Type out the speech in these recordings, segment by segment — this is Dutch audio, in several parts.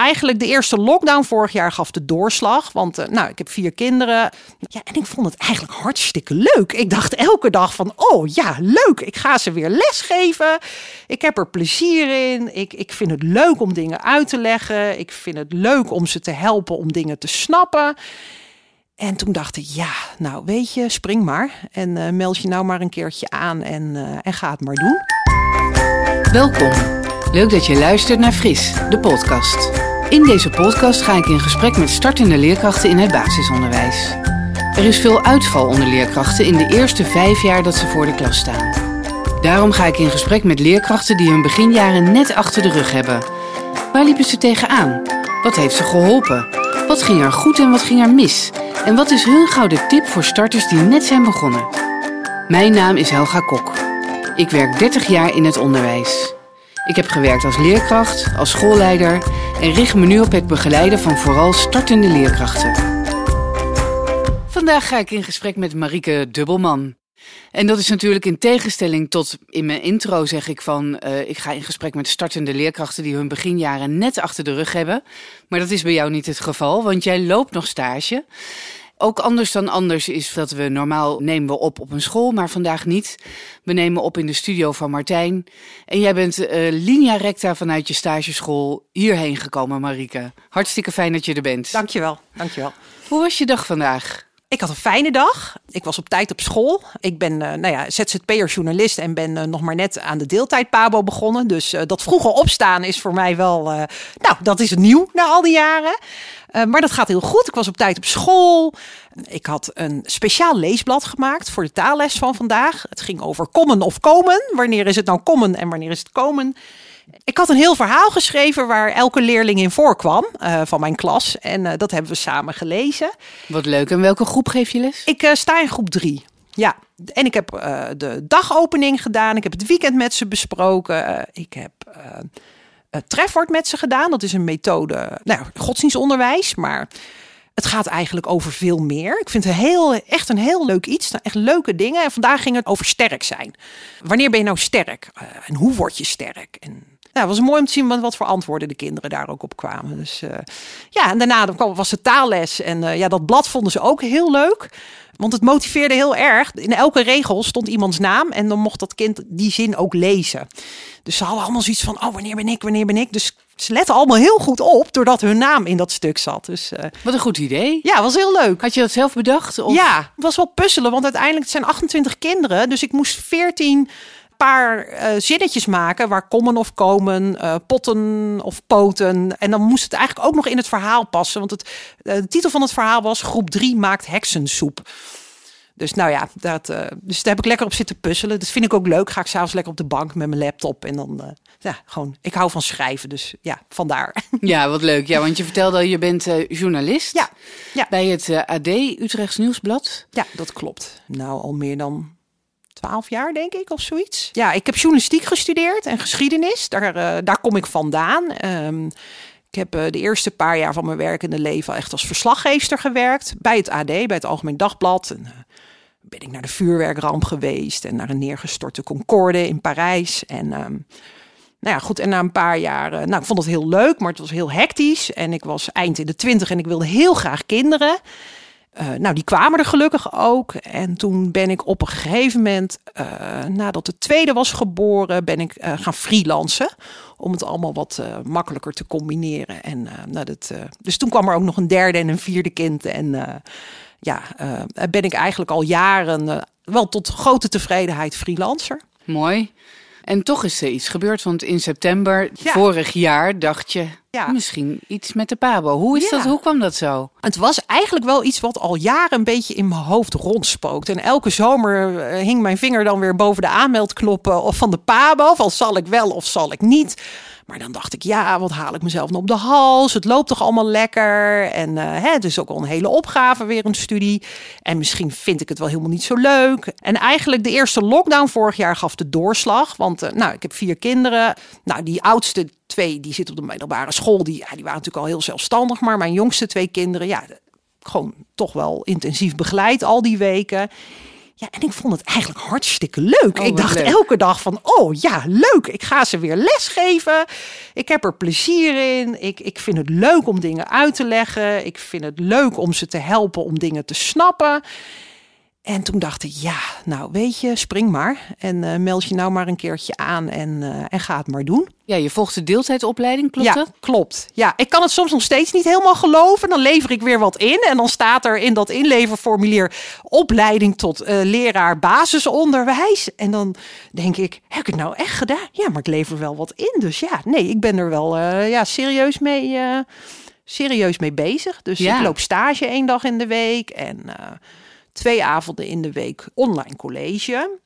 eigenlijk de eerste lockdown vorig jaar gaf de doorslag. Want uh, nou, ik heb vier kinderen. Ja, en ik vond het eigenlijk hartstikke leuk. Ik dacht elke dag van, oh ja, leuk. Ik ga ze weer lesgeven. Ik heb er plezier in. Ik, ik vind het leuk om dingen uit te leggen. Ik vind het leuk om ze te helpen om dingen te snappen. En toen dacht ik, ja, nou weet je, spring maar. En uh, meld je nou maar een keertje aan en, uh, en ga het maar doen. Welkom. Leuk dat je luistert naar Fris, de podcast. In deze podcast ga ik in gesprek met startende leerkrachten in het basisonderwijs. Er is veel uitval onder leerkrachten in de eerste vijf jaar dat ze voor de klas staan. Daarom ga ik in gesprek met leerkrachten die hun beginjaren net achter de rug hebben. Waar liepen ze tegenaan? Wat heeft ze geholpen? Wat ging er goed en wat ging er mis? En wat is hun gouden tip voor starters die net zijn begonnen? Mijn naam is Helga Kok. Ik werk 30 jaar in het onderwijs. Ik heb gewerkt als leerkracht, als schoolleider en richt me nu op het begeleiden van vooral startende leerkrachten. Vandaag ga ik in gesprek met Marieke Dubbelman. En dat is natuurlijk in tegenstelling tot in mijn intro zeg ik van uh, ik ga in gesprek met startende leerkrachten die hun beginjaren net achter de rug hebben. Maar dat is bij jou niet het geval, want jij loopt nog stage. Ook anders dan anders is dat we normaal nemen we op op een school, maar vandaag niet. We nemen op in de studio van Martijn. En jij bent uh, linea recta vanuit je stageschool hierheen gekomen, Marike. Hartstikke fijn dat je er bent. Dankjewel, dankjewel. Hoe was je dag vandaag? Ik had een fijne dag. Ik was op tijd op school. Ik ben uh, nou ja, ZZP'er journalist en ben uh, nog maar net aan de deeltijd Pabo begonnen. Dus uh, dat vroeger opstaan is voor mij wel, nou dat is nieuw na al die jaren. maar dat gaat heel goed. Ik was op tijd op school. Ik had een speciaal leesblad gemaakt voor de taalles van vandaag. Het ging over kommen of komen. Wanneer is het nou kommen en wanneer is het komen? Ik had een heel verhaal geschreven waar elke leerling in voorkwam uh, van mijn klas. En uh, dat hebben we samen gelezen. Wat leuk. En welke groep geef je les? Ik uh, sta in groep drie. Ja, en ik heb de dagopening gedaan. Ik heb het weekend met ze besproken. ik heb het trefwoord met ze gedaan. Dat is een methode, nou, godsdienstonderwijs. Maar het gaat eigenlijk over veel meer. Ik vind het heel, echt een heel leuk iets. Echt leuke dingen. En vandaag ging het over sterk zijn. Wanneer ben je nou sterk? en hoe word je sterk? En nou, het was mooi om te zien wat voor antwoorden de kinderen daar ook op kwamen. Dus uh, ja, en daarna was de taalles. En uh, ja, dat blad vonden ze ook heel leuk. Want het motiveerde heel erg. In elke regel stond iemands naam. En dan mocht dat kind die zin ook lezen. Dus ze hadden allemaal zoiets van: oh, wanneer ben ik, wanneer ben ik? Dus ze letten allemaal heel goed op, doordat hun naam in dat stuk zat. Dus, uh, Wat een goed idee. Ja, was heel leuk. Had je dat zelf bedacht? Of? Ja, het was wel puzzelen, want uiteindelijk het zijn 28 kinderen. Dus ik moest 14 paar uh, zinnetjes maken waar komen of komen, uh, potten of poten. En dan moest het eigenlijk ook nog in het verhaal passen. Want het, uh, de titel van het verhaal was Groep 3 maakt heksensoep. Dus nou ja, dat, dus daar heb ik lekker op zitten puzzelen. Dat vind ik ook leuk. Ga ik s'avonds lekker op de bank met mijn laptop. En dan, ja, gewoon, ik hou van schrijven. Dus ja, vandaar. Ja, wat leuk. Ja, want je vertelde al, je bent journalist. Ja, ja. Bij het AD, Utrechts Nieuwsblad. Ja, dat klopt. Nou, al meer dan 12 jaar, denk ik, of zoiets. Ja, ik heb journalistiek gestudeerd en geschiedenis. Daar, uh, daar kom ik vandaan. Um, ik heb uh, de eerste paar jaar van mijn werkende leven echt als verslaggever gewerkt. Bij het AD, bij het Algemeen Dagblad. En, uh, ben ik naar de vuurwerkramp geweest en naar een neergestorte Concorde in Parijs. En um, nou ja, goed. En na een paar jaar, nou, ik vond het heel leuk, maar het was heel hectisch. En ik was eind in de twintig en ik wilde heel graag kinderen. Uh, nou, die kwamen er gelukkig ook. En toen ben ik op een gegeven moment, uh, nadat de tweede was geboren, ben ik uh, gaan freelancen. Om het allemaal wat makkelijker te combineren. En, nou, dat, dus toen kwam er ook nog een derde en een vierde kind. En ja, ben ik eigenlijk al jaren, wel tot grote tevredenheid, freelancer. Mooi. En toch is er iets gebeurd, want in september ja. vorig jaar dacht je ja. misschien iets met de Pabo. Hoe is ja. dat? Hoe kwam dat zo? Het was eigenlijk wel iets wat al jaren een beetje in mijn hoofd rondspookt. En elke zomer hing mijn vinger dan weer boven de aanmeldknoppen of van de Pabo. Van zal ik wel of zal ik niet? Maar dan dacht ik, ja, wat haal ik mezelf nou op de hals? Het loopt toch allemaal lekker? En uh, hè, het is ook al een hele opgave, weer een studie. En misschien vind ik het wel helemaal niet zo leuk. En eigenlijk de eerste lockdown vorig jaar gaf de doorslag. Want uh, nou, ik heb vier kinderen. Nou, die oudste twee, die zitten op de middelbare school. Die, ja, die waren natuurlijk al heel zelfstandig. Maar mijn jongste twee kinderen, ja, gewoon toch wel intensief begeleid al die weken. Ja, en ik vond het eigenlijk hartstikke leuk. Oh, ik dacht leuk. elke dag van, oh ja, leuk. Ik ga ze weer lesgeven. Ik heb er plezier in. Ik, ik vind het leuk om dingen uit te leggen. Ik vind het leuk om ze te helpen om dingen te snappen. En toen dacht ik, ja, nou weet je, spring maar. En eh, meld je nou maar een keertje aan en, eh, en ga het maar doen. Ja, je volgt de deeltijdopleiding, klopt ja, dat? klopt. Ja, ik kan het soms nog steeds niet helemaal geloven. Dan lever ik weer wat in. En dan staat er in dat inleverformulier opleiding tot eh, leraar basisonderwijs. En dan denk ik, heb ik het nou echt gedaan? Ja, maar ik lever wel wat in. Dus ja, nee, ik ben er wel ja, serieus mee. serieus mee bezig. Dus Ja. ik loop stage één dag in de week en twee avonden in de week online college.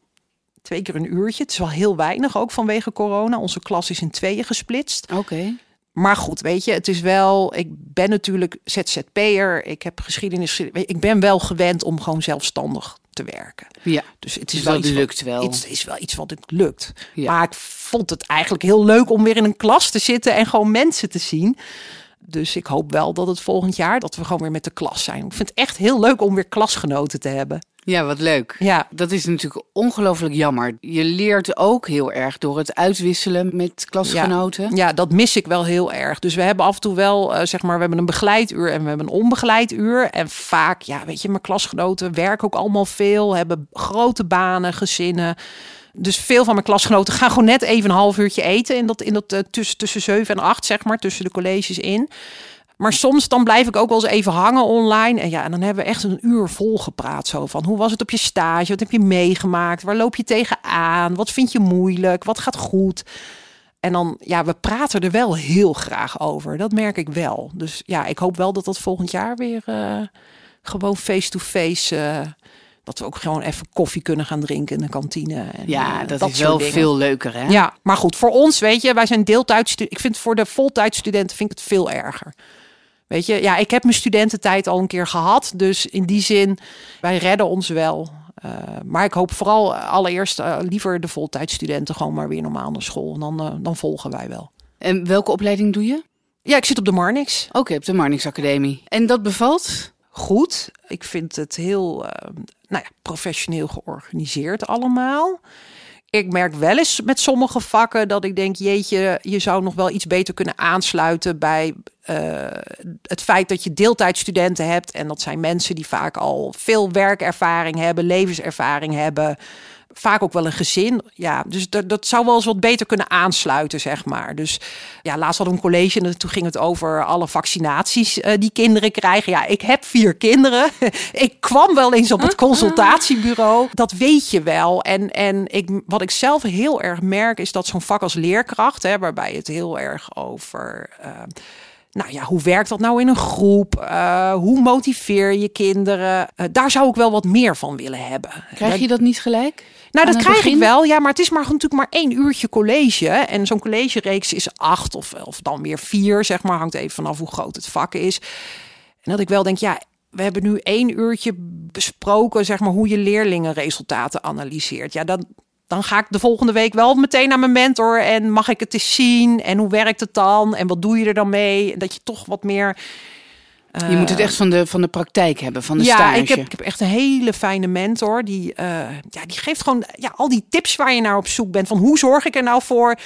Twee keer een uurtje. Het is wel heel weinig, ook vanwege corona. Onze klas is in tweeën gesplitst. Oké. Maar goed, weet je, het is wel. Ik ben natuurlijk ZZP'er. Ik heb geschiedenis. Ik ben wel gewend om gewoon zelfstandig te werken. Ja, Dus het is dus wel dat iets lukt wat, wel. Het is wel iets wat het lukt. Ja. Maar ik vond het eigenlijk heel leuk om weer in een klas te zitten en gewoon mensen te zien. Dus ik hoop wel dat het volgend jaar dat we gewoon weer met de klas zijn. Ik vind het echt heel leuk om weer klasgenoten te hebben. Ja, wat leuk. Ja, Dat is natuurlijk ongelooflijk jammer. Je leert ook heel erg door het uitwisselen met klasgenoten. Ja, dat mis ik wel heel erg. Dus we hebben af en toe wel, eh, zeg maar, we hebben een begeleid uur en we hebben een onbegeleid uur. En vaak, ja, weet je, mijn klasgenoten werken ook allemaal veel, hebben grote banen, gezinnen. Dus veel van mijn klasgenoten gaan gewoon net even een half uurtje eten in dat, in dat eh, tussen, tussen zeven en acht, zeg maar, tussen de colleges in. Maar soms dan blijf ik ook wel eens even hangen online. En ja, en dan hebben we echt een uur vol gepraat. Zo van, hoe was het op je stage? Wat heb je meegemaakt? Waar loop je tegenaan? Wat vind je moeilijk? Wat gaat goed? En dan, ja, we praten er wel heel graag over. Dat merk ik wel. Dus ja, ik hoop wel dat dat volgend jaar weer eh, gewoon face-to-face... eh, dat we ook gewoon even koffie kunnen gaan drinken in de kantine. En, Ja, eh, dat, is wel dingen. veel leuker, hè? Ja, maar goed, voor ons, weet je, wij zijn deeltijdstudenten. Ik vind voor de voltijdstudenten vind ik het veel erger. Weet je, ja, ik heb mijn studententijd al een keer gehad. Dus in die zin, wij redden ons wel. Eh, maar ik hoop vooral eh, allereerst liever de voltijdstudenten gewoon maar weer normaal naar school. En dan, dan volgen wij wel. En welke opleiding doe je? Ja, ik zit op de Marnix. Oké, op de Marnix Academie. En dat bevalt? Goed. Ik vind het heel eh, nou ja, professioneel georganiseerd allemaal. Ik merk wel eens met sommige vakken dat ik denk, jeetje, je zou nog wel iets beter kunnen aansluiten bij eh, het feit dat je deeltijdstudenten hebt. En dat zijn mensen die vaak al veel werkervaring hebben, levenservaring hebben. Vaak ook wel een gezin. Ja, dus dat, dat zou wel eens wat beter kunnen aansluiten, zeg maar. Dus ja, laatst hadden we een college en toen ging het over alle vaccinaties eh, die kinderen krijgen. Ja, ik heb vier kinderen. ik kwam wel eens op het consultatiebureau. Dat weet je wel. En, en ik, wat ik zelf heel erg merk is dat zo'n vak als leerkracht, hè, waarbij het heel erg over. eh, nou ja, hoe werkt dat nou in een groep? Eh, hoe motiveer je kinderen? Eh, daar zou ik wel wat meer van willen hebben. Krijg je dat niet gelijk? Nou, dat krijg ik wel. Ja, maar het is maar natuurlijk maar één uurtje college. En zo'n collegereeks is acht of, of dan weer vier, zeg maar. Hangt even vanaf hoe groot het vak is. En dat ik wel denk, ja, we hebben nu één uurtje besproken, zeg maar, hoe je leerlingenresultaten analyseert. Ja, dan, dan ga ik de volgende week wel meteen naar mijn mentor en mag ik het eens zien? En hoe werkt het dan? En wat doe je er dan mee? En dat je toch wat meer Je moet het echt van de, van de praktijk hebben, van de ja, stage. ik heb, ik heb echt een hele fijne mentor. Die, eh, ja, die geeft gewoon ja, al die tips waar je naar op zoek bent. Van hoe zorg ik er nou voor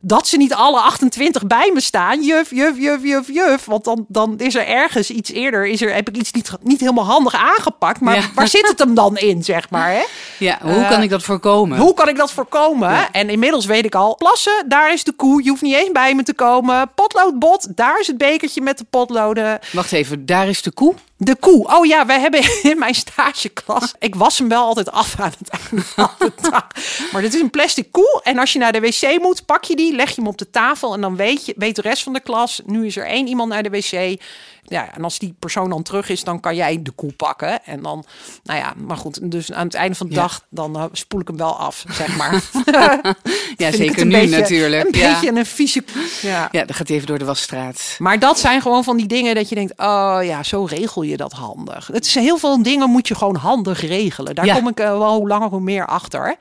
dat ze niet alle 28 bij me staan. Juf, juf, juf, juf, juf. Want dan, dan is er ergens iets eerder. Is er, heb ik iets niet, niet helemaal handig aangepakt. Maar Ja. waar zit het hem dan in, zeg maar? Hè? Ja, hoe Eh, kan ik dat voorkomen? Hoe kan ik dat voorkomen? Ja. En inmiddels weet ik al, plassen, daar is de koe. Je hoeft niet eens bij me te komen. Potloodbot, daar is het bekertje met de potloden. Wacht even, daar is de koe. De koe. Oh ja, wij hebben in mijn stageklas. Ik was hem wel altijd af aan het einde van de dag. Maar dit is een plastic koe. En als je naar de wc moet, pak je die, leg je hem op de tafel. En dan weet, je, weet de rest van de klas. Nu is er één iemand naar de wc. Ja, en als die persoon dan terug is, dan kan jij de koe pakken. En dan, nou ja, maar goed. Dus aan het einde van de Ja. dag, dan eh, spoel ik hem wel af, zeg maar. Ja, zeker nu beetje- natuurlijk. Een ja. beetje een vieze koe. Ja. ja, dan gaat even door de wasstraat. Maar dat zijn gewoon van die dingen dat je denkt, oh ja, zo regel je dat handig. Het is heel veel dingen moet je gewoon handig regelen. Daar Ja. kom ik eh, wel hoe langer hoe meer achter.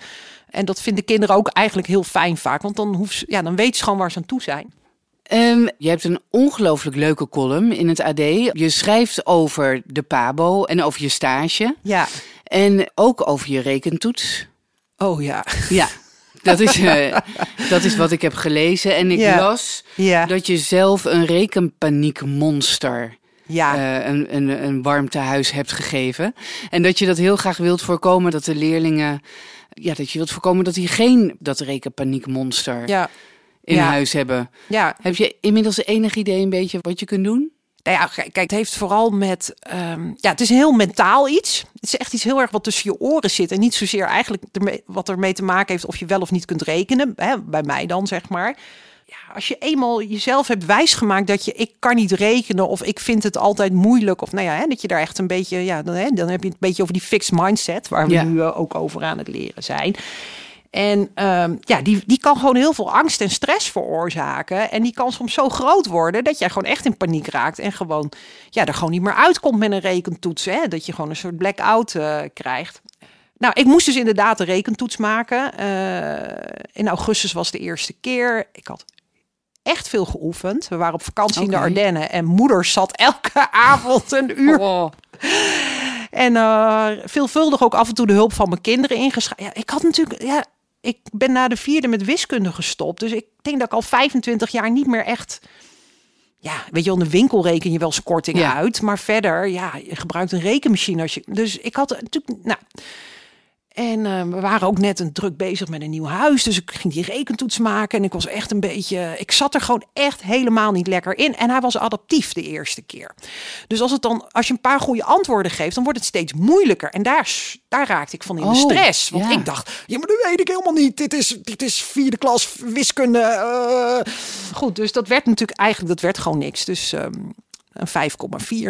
En dat vinden kinderen ook eigenlijk heel fijn vaak, want dan, hoef ze, ja, dan weten ze gewoon waar ze aan toe zijn. Ehm, je hebt een ongelooflijk leuke column in het AD. Je schrijft over de PABO en over je stage. Ja, En ook over je rekentoets. Oh ja. Ja, dat is, eh, dat is wat ik heb gelezen. En ik Ja. las Ja. dat je zelf een rekenpaniekmonster Ja. eh, een, een, een warmtehuis hebt gegeven. En dat je dat heel graag wilt voorkomen dat de leerlingen. Ja, dat je wilt voorkomen dat die geen dat rekenpaniekmonster ja. in Ja. huis hebben. Ja. Heb je inmiddels enig idee een beetje wat je kunt doen? Nou ja, kijk, het heeft vooral met. ehm, ja, het is een heel mentaal iets. Het is echt iets heel erg wat tussen je oren zit. En niet zozeer eigenlijk ermee, wat ermee te maken heeft of je wel of niet kunt rekenen. Hè, bij mij dan, zeg maar. Ja, als je eenmaal jezelf hebt wijsgemaakt dat je ik kan niet rekenen of ik vind het altijd moeilijk. Of nou ja, hè, dat je daar echt een beetje. Ja, dan, hè, dan heb je het een beetje over die fixed mindset, waar we Ja. nu eh, ook over aan het leren zijn. En ehm, ja, die, die kan gewoon heel veel angst en stress veroorzaken. En die kan soms zo groot worden dat jij gewoon echt in paniek raakt. En gewoon, ja, er gewoon niet meer uitkomt met een rekentoets. Hè? Dat je gewoon een soort blackout eh krijgt. Nou, ik moest dus inderdaad een rekentoets maken. Eh, in augustus was de eerste keer. Ik had echt veel geoefend. We waren op vakantie in de. Ardennen. En moeder zat elke avond een uur Oh, en eh, veelvuldig ook af en toe de hulp van mijn kinderen ingeschreven. Ja, ik had natuurlijk, ja, ik ben na de vierde met wiskunde gestopt. Dus ik denk dat ik al 25 jaar niet meer echt. Ja, weet je, de winkel reken je wel eens kortingen Ja. uit. Maar verder, ja, je gebruikt een rekenmachine als je. Dus ik had natuurlijk, nou. En eh, we waren ook net een druk bezig met een nieuw huis. Dus ik ging die rekentoets maken. En ik was echt een beetje. Ik zat er gewoon echt helemaal niet lekker in. En hij was adaptief de eerste keer. Dus als, het dan, als je een paar goede antwoorden geeft, dan wordt het steeds moeilijker. En daar, daar raakte ik van in de Oh, stress. Want ja. ik dacht, ja, maar dat weet ik helemaal niet. Dit is, dit is vierde klas wiskunde. eh. Goed, dus dat werd natuurlijk eigenlijk, dat werd gewoon niks. Dus ehm, een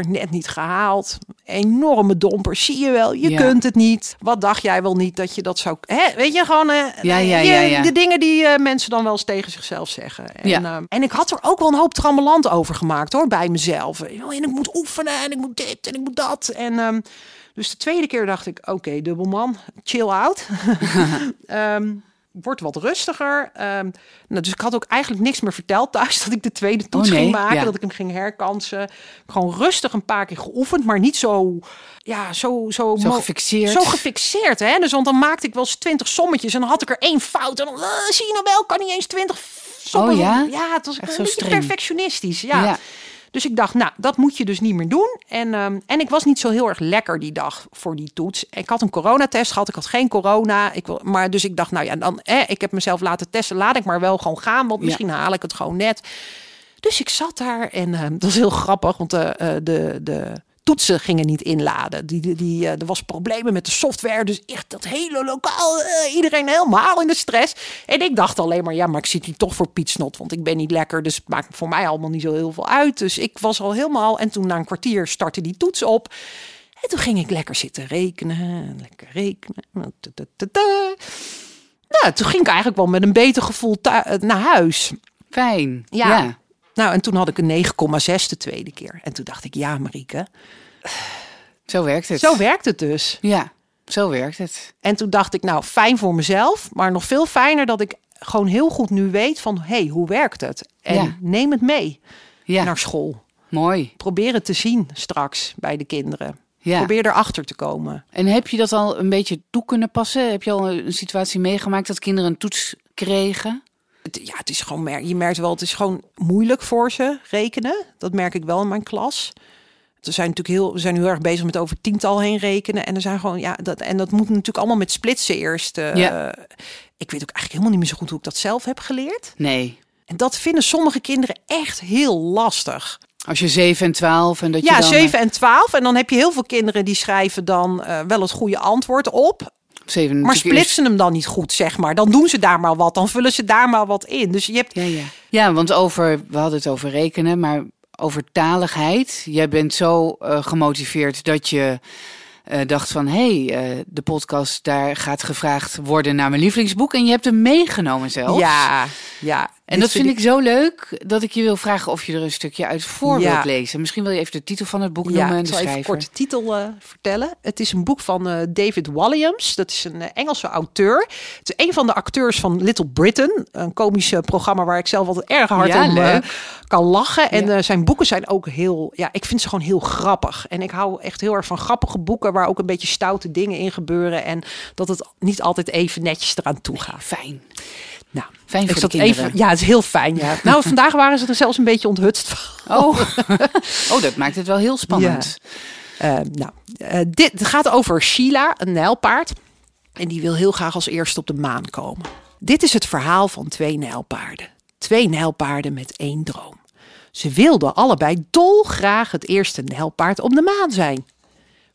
5,4, net niet gehaald. Enorme domper, zie je wel. Je Ja. kunt het niet. Wat dacht jij wel niet dat je dat zou... Hè? Weet je, gewoon... eh, Ja, ja. De dingen die eh, mensen dan wel eens tegen zichzelf zeggen. En, Ja. ehm, en ik had er ook wel een hoop trammeland over gemaakt hoor, bij mezelf. En ik moet oefenen en ik moet dit en ik moet dat. En ehm, dus de tweede keer dacht ik, oké, dubbelman, chill out. Ehm Word wat rustiger. Ehm, nou, dus ik had ook eigenlijk niks meer verteld thuis dat ik de tweede toets Oh, nee, ging maken. ja. Dat ik hem ging herkansen. Gewoon rustig een paar keer geoefend, maar niet zo, ja, zo, zo, Zo gefixeerd. Zo gefixeerd, hè? Dus want dan maakte ik wel eens twintig sommetjes en dan had ik er één fout. En dan, eh, zie je nou wel, kan niet eens twintig sommen. Oh, ja? Ja, het was Echt een beetje perfectionistisch. Ja. Ja. Dus ik dacht, nou, dat moet je dus niet meer doen. En, ehm, en ik was niet zo heel erg lekker die dag voor die toets. Ik had een coronatest gehad, ik had geen corona. Ik wil, maar dus ik dacht, nou ja, dan, eh, ik heb mezelf laten testen. Laat ik maar wel gewoon gaan, want Ja. misschien haal ik het gewoon net. Dus ik zat daar en ehm, dat was heel grappig, want de, eh, de, de toetsen gingen niet inladen. Die, die, die, eh, er was problemen met de software, dus echt dat hele lokaal, eh, iedereen helemaal in de stress. En ik dacht alleen maar, ja, maar ik zit hier toch voor Piet Snot, want ik ben niet lekker, dus het maakt voor mij allemaal niet zo heel veel uit. Dus ik was al helemaal, en toen na een kwartier startte die toets op. En toen ging ik lekker zitten rekenen, lekker rekenen. Nou, toen ging ik eigenlijk wel met een beter gevoel eh, naar huis. Fijn. Ja. ja. Nou, en toen had ik een 9,6 de tweede keer. En toen dacht ik, ja, Marieke, Zo werkt het. zo werkt het dus. Ja, zo werkt het. En toen dacht ik, nou, fijn voor mezelf, maar nog veel fijner dat ik gewoon heel goed nu weet van, hé, hey, hoe werkt het? En Ja. neem het mee Ja, naar school. mooi. Probeer het te zien straks bij de kinderen. Ja. Probeer erachter te komen. En heb je dat al een beetje toe kunnen passen? Heb je al een situatie meegemaakt dat kinderen een toets kregen? Het, ja, het is gewoon, je merkt wel, het is gewoon moeilijk voor ze rekenen. Dat merk ik wel in mijn klas. We zijn natuurlijk heel, we zijn heel erg bezig met over tiental heen rekenen. En er zijn gewoon, ja, dat, en dat moet natuurlijk allemaal met splitsen eerst. eh, Ja. Ik weet ook eigenlijk helemaal niet meer zo goed hoe ik dat zelf heb geleerd. Nee. En dat vinden sommige kinderen echt heel lastig. Als je 7 en 12 en dat je Ja, dan... 7 en 12. En dan heb je heel veel kinderen die schrijven dan eh, wel het goede antwoord op. 7 Maar splitsen hem dan niet goed, zeg maar. Dan doen ze daar maar wat. Dan vullen ze daar maar wat in. Dus je hebt Ja, ja. ja, want over, we hadden het over rekenen, maar over taligheid. Jij bent zo eh, gemotiveerd dat je eh, dacht van... hé, hey, eh, de podcast, daar gaat gevraagd worden naar mijn lievelingsboek. En je hebt hem meegenomen zelfs. Ja, ja. En dat vind ik zo leuk dat ik je wil vragen of je er een stukje uit voor Ja. wilt lezen. Misschien wil je even de titel van het boek Ja, noemen en ik de zal even kort de titel eh, vertellen. Het is een boek van eh, David Walliams. Dat is een eh, Engelse auteur. Het is een van de acteurs van Little Britain. Een komisch programma waar ik zelf altijd erg hard Ja, om kan lachen. En zijn boeken zijn ook heel... Ja, ik vind ze gewoon heel grappig. En ik hou echt heel erg van grappige boeken... waar ook een beetje stoute dingen in gebeuren. En dat het niet altijd even netjes eraan toe gaat. Fijn. Nou, Fijn ik voor de zat even... Ja, het is heel fijn, ja. Nou, vandaag waren ze er zelfs een beetje onthutst van. Oh. oh, dat maakt het wel heel spannend. Eh, nou, eh, dit het gaat over Sheila, een nijlpaard. En die wil heel graag als eerste op de maan komen. Dit is het verhaal van twee nijlpaarden. Twee nijlpaarden met één droom. Ze wilden allebei dolgraag het eerste nijlpaard op de maan zijn.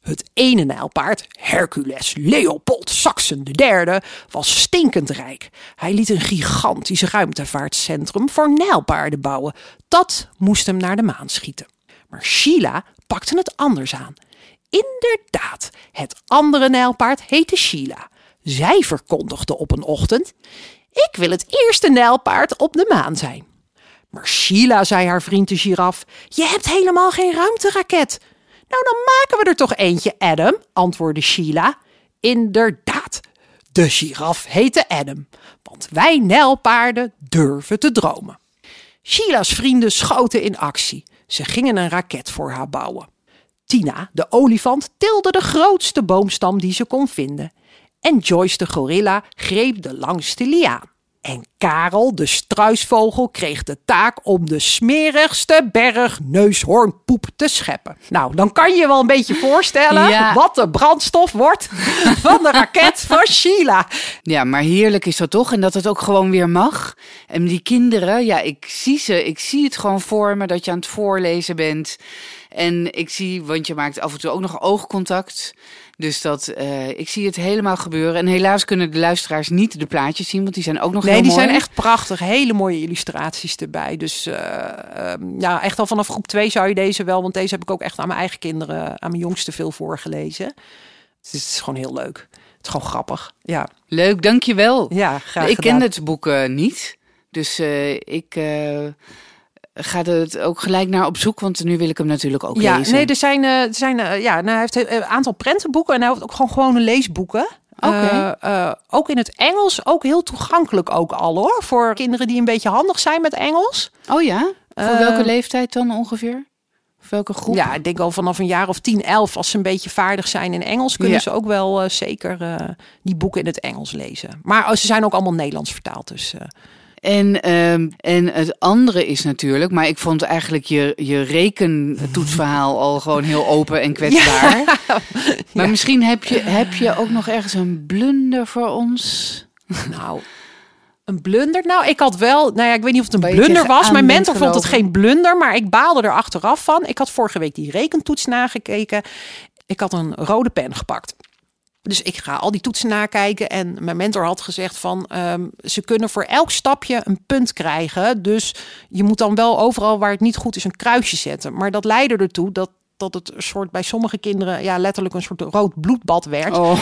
Het ene nijlpaard, Hercules Leopold Saxon III, was stinkend rijk. Hij liet een gigantisch ruimtevaartcentrum voor nijlpaarden bouwen. Dat moest hem naar de maan schieten. Maar Sheila pakte het anders aan. Inderdaad, het andere nijlpaard heette Sheila. Zij verkondigde op een ochtend: Ik wil het eerste nijlpaard op de maan zijn. Maar Sheila, zei haar vriend de giraf, je hebt helemaal geen ruimteraket. Nou, dan maken we er toch eentje, Adam, antwoordde Sheila. Inderdaad, de giraf heette Adam, want wij nijlpaarden durven te dromen. Sheila's vrienden schoten in actie. Ze gingen een raket voor haar bouwen. Tina, de olifant, tilde de grootste boomstam die ze kon vinden. En Joyce, de gorilla, greep de langste liaan. En Karel, de struisvogel, kreeg de taak om de smerigste berg neushoornpoep te scheppen. Nou, dan kan je je wel een beetje voorstellen Ja. wat de brandstof wordt van de raket van Sheila. Ja, maar heerlijk is dat toch? En dat het ook gewoon weer mag. En die kinderen, ja, ik zie ze. Ik zie het gewoon voor me dat je aan het voorlezen bent. En ik zie, want je maakt af en toe ook nog oogcontact. Dus dat, eh, ik zie het helemaal gebeuren. En helaas kunnen de luisteraars niet de plaatjes zien, want die zijn ook nog Nee, heel die mooi. zijn echt prachtig. Hele mooie illustraties erbij. Dus eh, ehm, ja, echt al vanaf groep 2 zou je deze wel. Want deze heb ik ook echt aan mijn eigen kinderen, aan mijn jongste veel voorgelezen. Dus het is gewoon heel leuk. Het is gewoon grappig. Ja, Leuk, dankjewel. ja graag ik gedaan. ken het boek eh, niet. Dus ik ga er ook gelijk naar op zoek, want nu wil ik hem natuurlijk ook Ja, lezen. nee, er zijn, eh, er zijn eh, ja, nou, hij heeft een aantal prentenboeken en hij heeft ook gewoon gewone leesboeken. Eh, eh, ook in het Engels, ook heel toegankelijk ook al hoor. Voor kinderen die een beetje handig zijn met Engels. Oh ja? Voor Eh, welke leeftijd dan ongeveer? Of welke groep? Ja, ik denk al vanaf een jaar of 10, 11, als ze een beetje vaardig zijn in Engels, kunnen Ja. ze ook wel eh, zeker eh, die boeken in het Engels lezen. Maar oh, ze zijn ook allemaal Nederlands vertaald. Dus eh, En, ehm, en het andere is natuurlijk, maar ik vond eigenlijk je, je rekentoetsverhaal al gewoon heel open en kwetsbaar. Maar misschien heb je, heb je ook nog ergens een blunder voor ons. nou, een blunder. Nou, ik had wel, nou ja, ik weet niet of het een blunder was. Mijn mentor vond het geen blunder, maar ik baalde er achteraf van. Ik had vorige week die rekentoets nagekeken. Ik had een rode pen gepakt. Dus ik ga al die toetsen nakijken. En mijn mentor had gezegd van ehm, ze kunnen voor elk stapje een punt krijgen. Dus je moet dan wel overal waar het niet goed is een kruisje zetten. Maar dat leidde ertoe dat, dat het een soort bij sommige kinderen ja, letterlijk een soort rood bloedbad werd. Oh.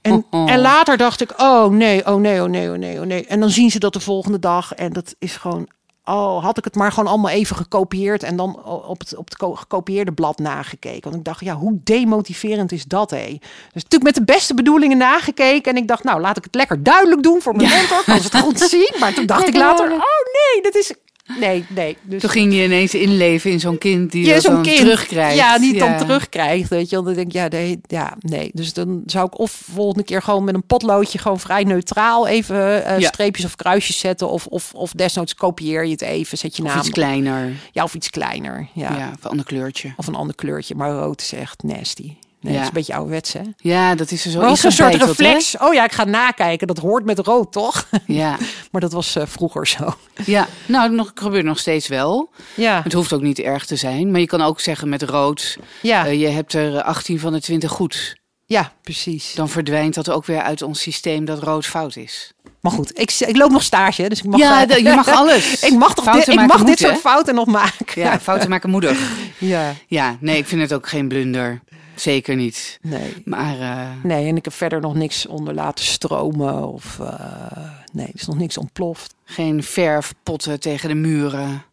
En, Oh. en later dacht ik, oh nee, oh nee, oh nee, oh nee, oh nee. En dan zien ze dat de volgende dag. En dat is gewoon, oh, had ik het maar gewoon allemaal even gekopieerd. En dan op het, op het ko- gekopieerde blad nagekeken. Want ik dacht, ja, hoe demotiverend is dat, hé? Dus natuurlijk met de beste bedoelingen nagekeken. En ik dacht, nou, laat ik het lekker duidelijk doen voor mijn mentor. Kan ze het goed zien? Maar toen dacht ik later, oh nee, dat is... Nee, nee. Dus Toen ging je ineens inleven in zo'n kind die dat zo'n kind terugkrijgt. Ja, die het Ja. dan terugkrijgt. Weet je, dan denk ik, ja, nee, ja, nee. Dus dan zou ik of volgende keer gewoon met een potloodje gewoon vrij neutraal even eh, Ja. streepjes of kruisjes zetten. Of, of, of desnoods kopieer je het even, zet je Of naam. iets kleiner. Ja, of iets kleiner. Ja. Ja, of een ander kleurtje. Of een ander kleurtje. Maar rood is echt nasty. Nee, Ja. dat is een beetje ouderwets, hè? Ja, dat is er zo was een soort hè? reflex. Oh ja, ik ga nakijken. Dat hoort met rood, toch? Ja, maar dat was eh, vroeger zo. ja. nou, nog, gebeurt nog steeds wel. Ja, Het hoeft ook niet erg te zijn. Maar je kan ook zeggen met rood, ja, eh, je hebt er 18 van de 20 goed. ja precies. Dan verdwijnt dat ook weer uit ons systeem dat rood fout is. Maar goed, ik, ik loop nog stage, dus ik mag... ja, je mag alles. Ik mag toch dit, ik mag moet, dit soort fouten nog maken. Ja, fouten maken moedig. ja. Ja, nee, ik vind het ook geen blunder. Zeker niet. Nee. Maar eh, Nee, en ik heb verder nog niks onder laten stromen. Of, eh, Nee, er is nog niks ontploft. Geen verfpotten tegen de muren.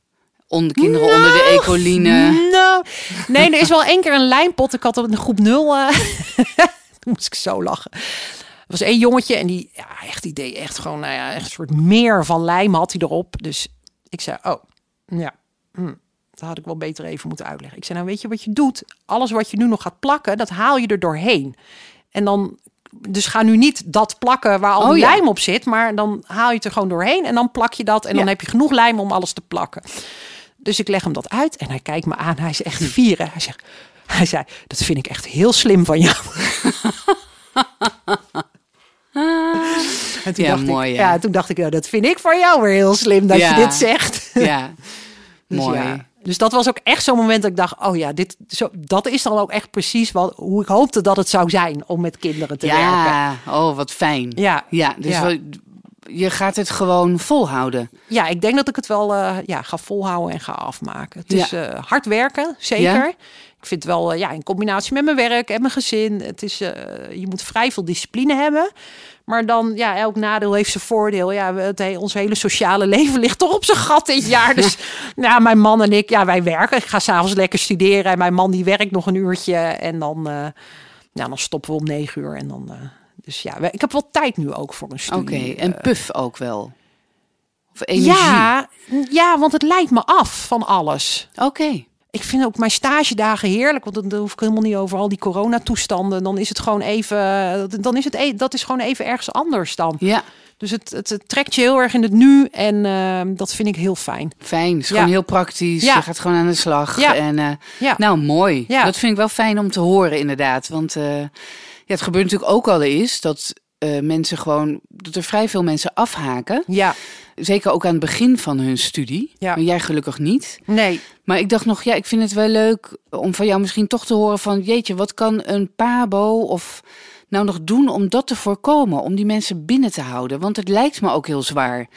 Onder kinderen onder de ecoline. Nou, nee, er is wel één keer een lijmpot. Ik had op een groep nul. eh Toen moest ik zo lachen. Er was één jongetje en die, ja, echt, die deed echt gewoon, nou ja, echt een soort meer van lijm had hij erop. Dus ik zei, oh, ja, hm, dat had ik wel beter even moeten uitleggen. Ik zei, nou weet je wat je doet? Alles wat je nu nog gaat plakken, dat haal je er doorheen. En dan, dus ga nu niet dat plakken waar al Oh, die ja. lijm op zit, maar dan haal je het er gewoon doorheen en dan plak je dat en dan heb je genoeg lijm om alles te plakken. Dus ik leg hem dat uit en hij kijkt me aan. Hij is echt vieren. Hij zegt, hij zei, dat vind ik echt heel slim van jou. En toen Ja, dacht mooi, Ik, ja. ja, toen dacht ik, dat vind ik van jou weer heel slim dat Ja. je dit zegt. Ja, Dus mooi. Dus dat was ook echt zo'n moment dat ik dacht, oh ja, dit, zo, dat is dan ook echt precies wat, hoe ik hoopte dat het zou zijn om met kinderen te werken. Ja, oh wat fijn. Ja. ja dus Ja. wel- je gaat het gewoon volhouden. Ja, ik denk dat ik het wel eh, ja, ga volhouden en ga afmaken. Het Ja. is eh, hard werken, zeker. Ik vind het wel, eh, ja, in combinatie met mijn werk en mijn gezin. Het is, je moet vrij veel discipline hebben. Maar dan, ja, elk nadeel heeft zijn voordeel. Ja, het, he- ons hele sociale leven ligt toch op zijn gat dit jaar. Dus ja, mijn man en ik, ja, wij werken. Ik ga s'avonds lekker studeren. En mijn man die werkt nog een uurtje. En dan, eh, ja, dan stoppen we om negen uur. En dan, eh, dus ja, ik heb wel tijd nu ook voor een Oké, studie. en eh, puf ook wel. Of energie. ja, ja, want het leidt me af van alles. Oké. Ik vind ook mijn stagedagen heerlijk, want dan hoef ik helemaal niet over al die coronatoestanden. Dan is het gewoon even, dan is het, e- dat is gewoon even ergens anders dan. Ja, Dus het, het, het trekt je heel erg in het nu en eh, dat vind ik heel fijn. fijn. Is Ja. gewoon heel praktisch. Ja. Je gaat gewoon aan de slag. Ja. En, eh, Ja. Nou, mooi. Ja. Dat vind ik wel fijn om te horen, inderdaad. Want eh, ja, het gebeurt natuurlijk ook al eens dat eh, mensen gewoon, dat er vrij veel mensen afhaken. Ja, Zeker ook aan het begin van hun studie. Ja. Maar jij gelukkig niet. nee. Maar ik dacht nog, ja, ik vind het wel leuk om van jou misschien toch te horen van, jeetje, wat kan een pabo of nou nog doen om dat te voorkomen, om die mensen binnen te houden? Want het lijkt me ook heel zwaar.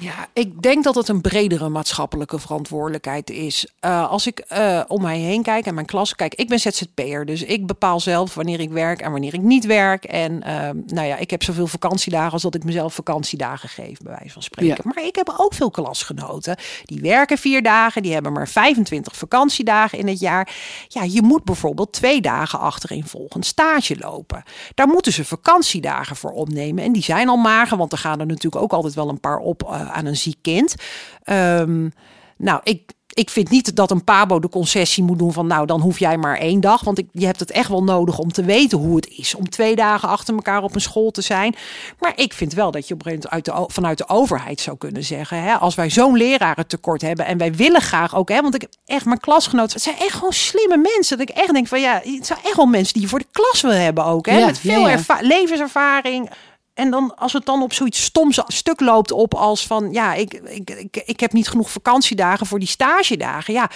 Ja, ik denk dat het een bredere maatschappelijke verantwoordelijkheid is. Eh, als ik eh, om mij heen kijk en mijn klas kijk, ik ben ZZP'er, dus ik bepaal zelf wanneer ik werk en wanneer ik niet werk. En ehm, nou ja, ik heb zoveel vakantiedagen als dat ik mezelf vakantiedagen geef, bij wijze van spreken. Maar ik heb ook veel klasgenoten die werken vier dagen, die hebben maar 25 vakantiedagen in het jaar. Ja, je moet bijvoorbeeld twee dagen achtereenvolgend stage lopen. Daar moeten ze vakantiedagen voor opnemen. En die zijn al mager, want er gaan er natuurlijk ook altijd wel een paar op eh, aan een ziek kind. Ehm, nou, ik, ik vind niet dat een pabo de concessie moet doen van nou, dan hoef jij maar één dag. Want ik, je hebt het echt wel nodig om te weten hoe het is om twee dagen achter elkaar op een school te zijn. Maar ik vind wel dat je op een gegeven moment uit de, vanuit de overheid zou kunnen zeggen, hè, als wij zo'n lerarentekort hebben en wij willen graag ook, hè, want ik heb echt mijn klasgenoten, het zijn echt gewoon slimme mensen. Dat ik echt denk van ja, het zijn echt wel mensen die je voor de klas wil hebben ook, hè, Ja, met veel ja, ja. erva- levenservaring. En dan als het dan op zoiets stoms stuk loopt op als van ja, ik, ik, ik, ik heb niet genoeg vakantiedagen voor die stagedagen. Ja,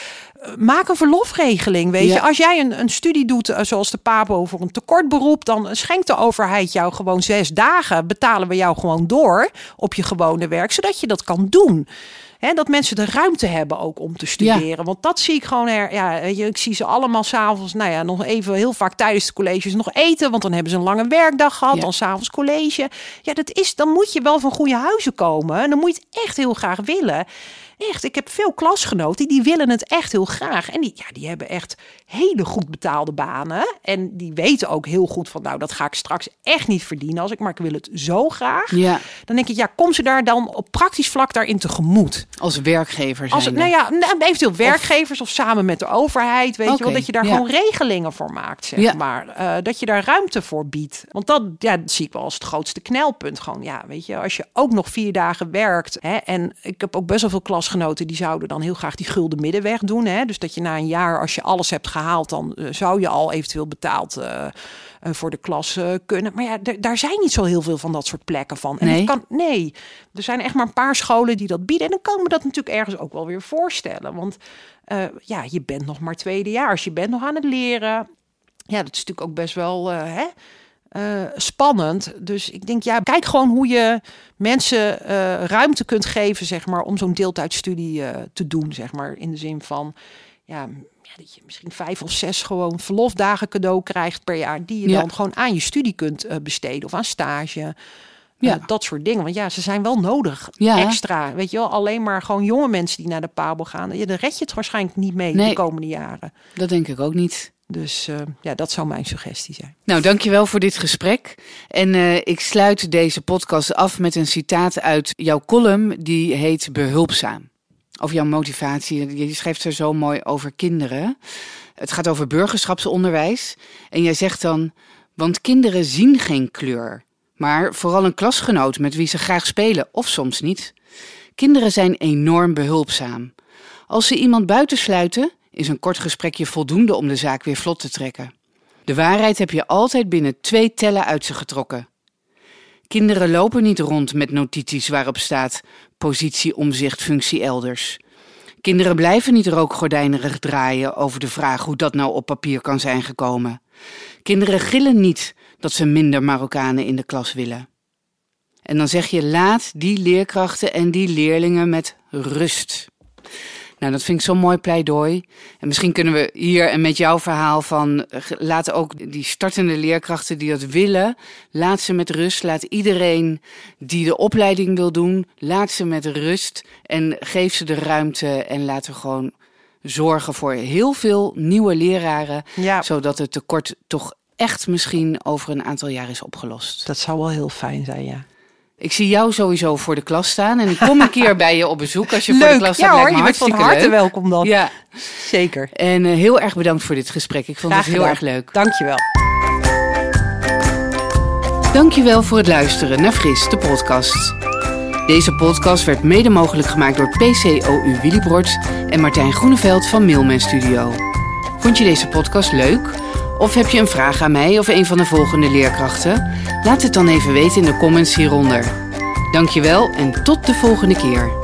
maak een verlofregeling. Weet Ja. je, als jij een, een studie doet eh, zoals de PAPO voor een tekortberoep, dan schenkt de overheid jou gewoon zes dagen. Betalen we jou gewoon door op je gewone werk, zodat je dat kan doen. Hè, dat mensen de ruimte hebben ook om te studeren. Want dat zie ik gewoon er. Ja, je, ik zie ze allemaal s'avonds, nou ja, nog even heel vaak tijdens de colleges nog eten. Want dan hebben ze een lange werkdag gehad. Ja. Dan s'avonds college. Ja, dat is, dan moet je wel van goede huizen komen. En dan moet je het echt heel graag willen. Echt, ik heb veel klasgenoten die willen het echt heel graag. En die, ja, die hebben echt hele goed betaalde banen. En die weten ook heel goed van, nou, dat ga ik straks echt niet verdienen als ik, maar ik wil het zo graag. Ja, Dan denk ik, ja, kom ze daar dan op praktisch vlak daarin tegemoet. als werkgever Als, nou ja, nou, eventueel werkgevers of, samen met de overheid, weet je wel, dat je daar ja. gewoon regelingen voor maakt, zeg Ja. maar. Eh, dat je daar ruimte voor biedt. Want dat, ja, dat zie ik wel als het grootste knelpunt. Gewoon, ja, weet je, als je ook nog vier dagen werkt, hè, en ik heb ook best wel veel klasgenoten die zouden dan heel graag die gulden middenweg doen, hè. Dus dat je na een jaar, als je alles hebt gehaald, dan eh, zou je al eventueel betaald eh, eh, voor de klas kunnen. Maar ja, daar zijn niet zo heel veel van dat soort plekken van. En Nee. kan, nee, er zijn echt maar een paar scholen die dat bieden. En dan kan ik me dat natuurlijk ergens ook wel weer voorstellen. Want ja, je bent nog maar tweedejaars. Je bent nog aan het leren. Ja, dat is natuurlijk ook best wel hè, eh, spannend. Dus ik denk, ja, kijk gewoon hoe je mensen eh, ruimte kunt geven, zeg maar, om zo'n deeltijdstudie eh, te doen, zeg maar. In de zin van, ja, ja, dat je misschien vijf of zes gewoon verlofdagen cadeau krijgt per jaar, die je Ja. dan gewoon aan je studie kunt besteden of aan stage. Ja. dat soort dingen. Want ja, ze zijn wel nodig. Ja. Extra. Weet je wel, alleen maar gewoon jonge mensen die naar de Pabo gaan. Ja, dan red je het waarschijnlijk niet mee Nee. de komende jaren. Dat denk ik ook niet. Dus eh, ja, dat zou mijn suggestie zijn. Nou, dankjewel voor dit gesprek. En eh, ik sluit deze podcast af met een citaat uit jouw column, die heet Behulpzaam. Over jouw motivatie. Je schrijft er zo mooi over kinderen. Het gaat over burgerschapsonderwijs. En jij zegt dan, want kinderen zien geen kleur. Maar vooral een klasgenoot met wie ze graag spelen, of soms niet. Kinderen zijn enorm behulpzaam. Als ze iemand buitensluiten, is een kort gesprekje voldoende om de zaak weer vlot te trekken. De waarheid heb je altijd binnen twee tellen uit ze getrokken. Kinderen lopen niet rond met notities waarop staat positie, omzicht, functie elders. Kinderen blijven niet rookgordijnerig draaien over de vraag hoe dat nou op papier kan zijn gekomen. Kinderen gillen niet dat ze minder Marokkanen in de klas willen. En dan zeg je laat die leerkrachten en die leerlingen met rust. Nou, dat vind ik zo'n mooi pleidooi. En misschien kunnen we hier en met jouw verhaal van eh, laat ook die startende leerkrachten die dat willen, laat ze met rust. Laat iedereen die de opleiding wil doen, laat ze met rust en geef ze de ruimte en laten we gewoon zorgen voor heel veel nieuwe leraren, Ja, zodat het tekort toch echt misschien over een aantal jaar is opgelost. dat zou wel heel fijn zijn, ja. Ik zie jou sowieso voor de klas staan en ik kom een keer bij je op bezoek als je voor de klas staat. ja hoor, je bent van harte leuk. welkom dan. Ja, Zeker. en eh, heel erg bedankt voor dit gesprek. Ik vond Graag het heel gedaan. erg leuk. Dankjewel. Dankjewel voor het luisteren naar Fris, de podcast. Deze podcast werd mede mogelijk gemaakt door PCOU Willibrord en Martijn Groeneveld van Mailman Studio. Vond je deze podcast leuk? Of heb je een vraag aan mij of een van de volgende leerkrachten? Laat het dan even weten in de comments hieronder. Dankjewel en tot de volgende keer.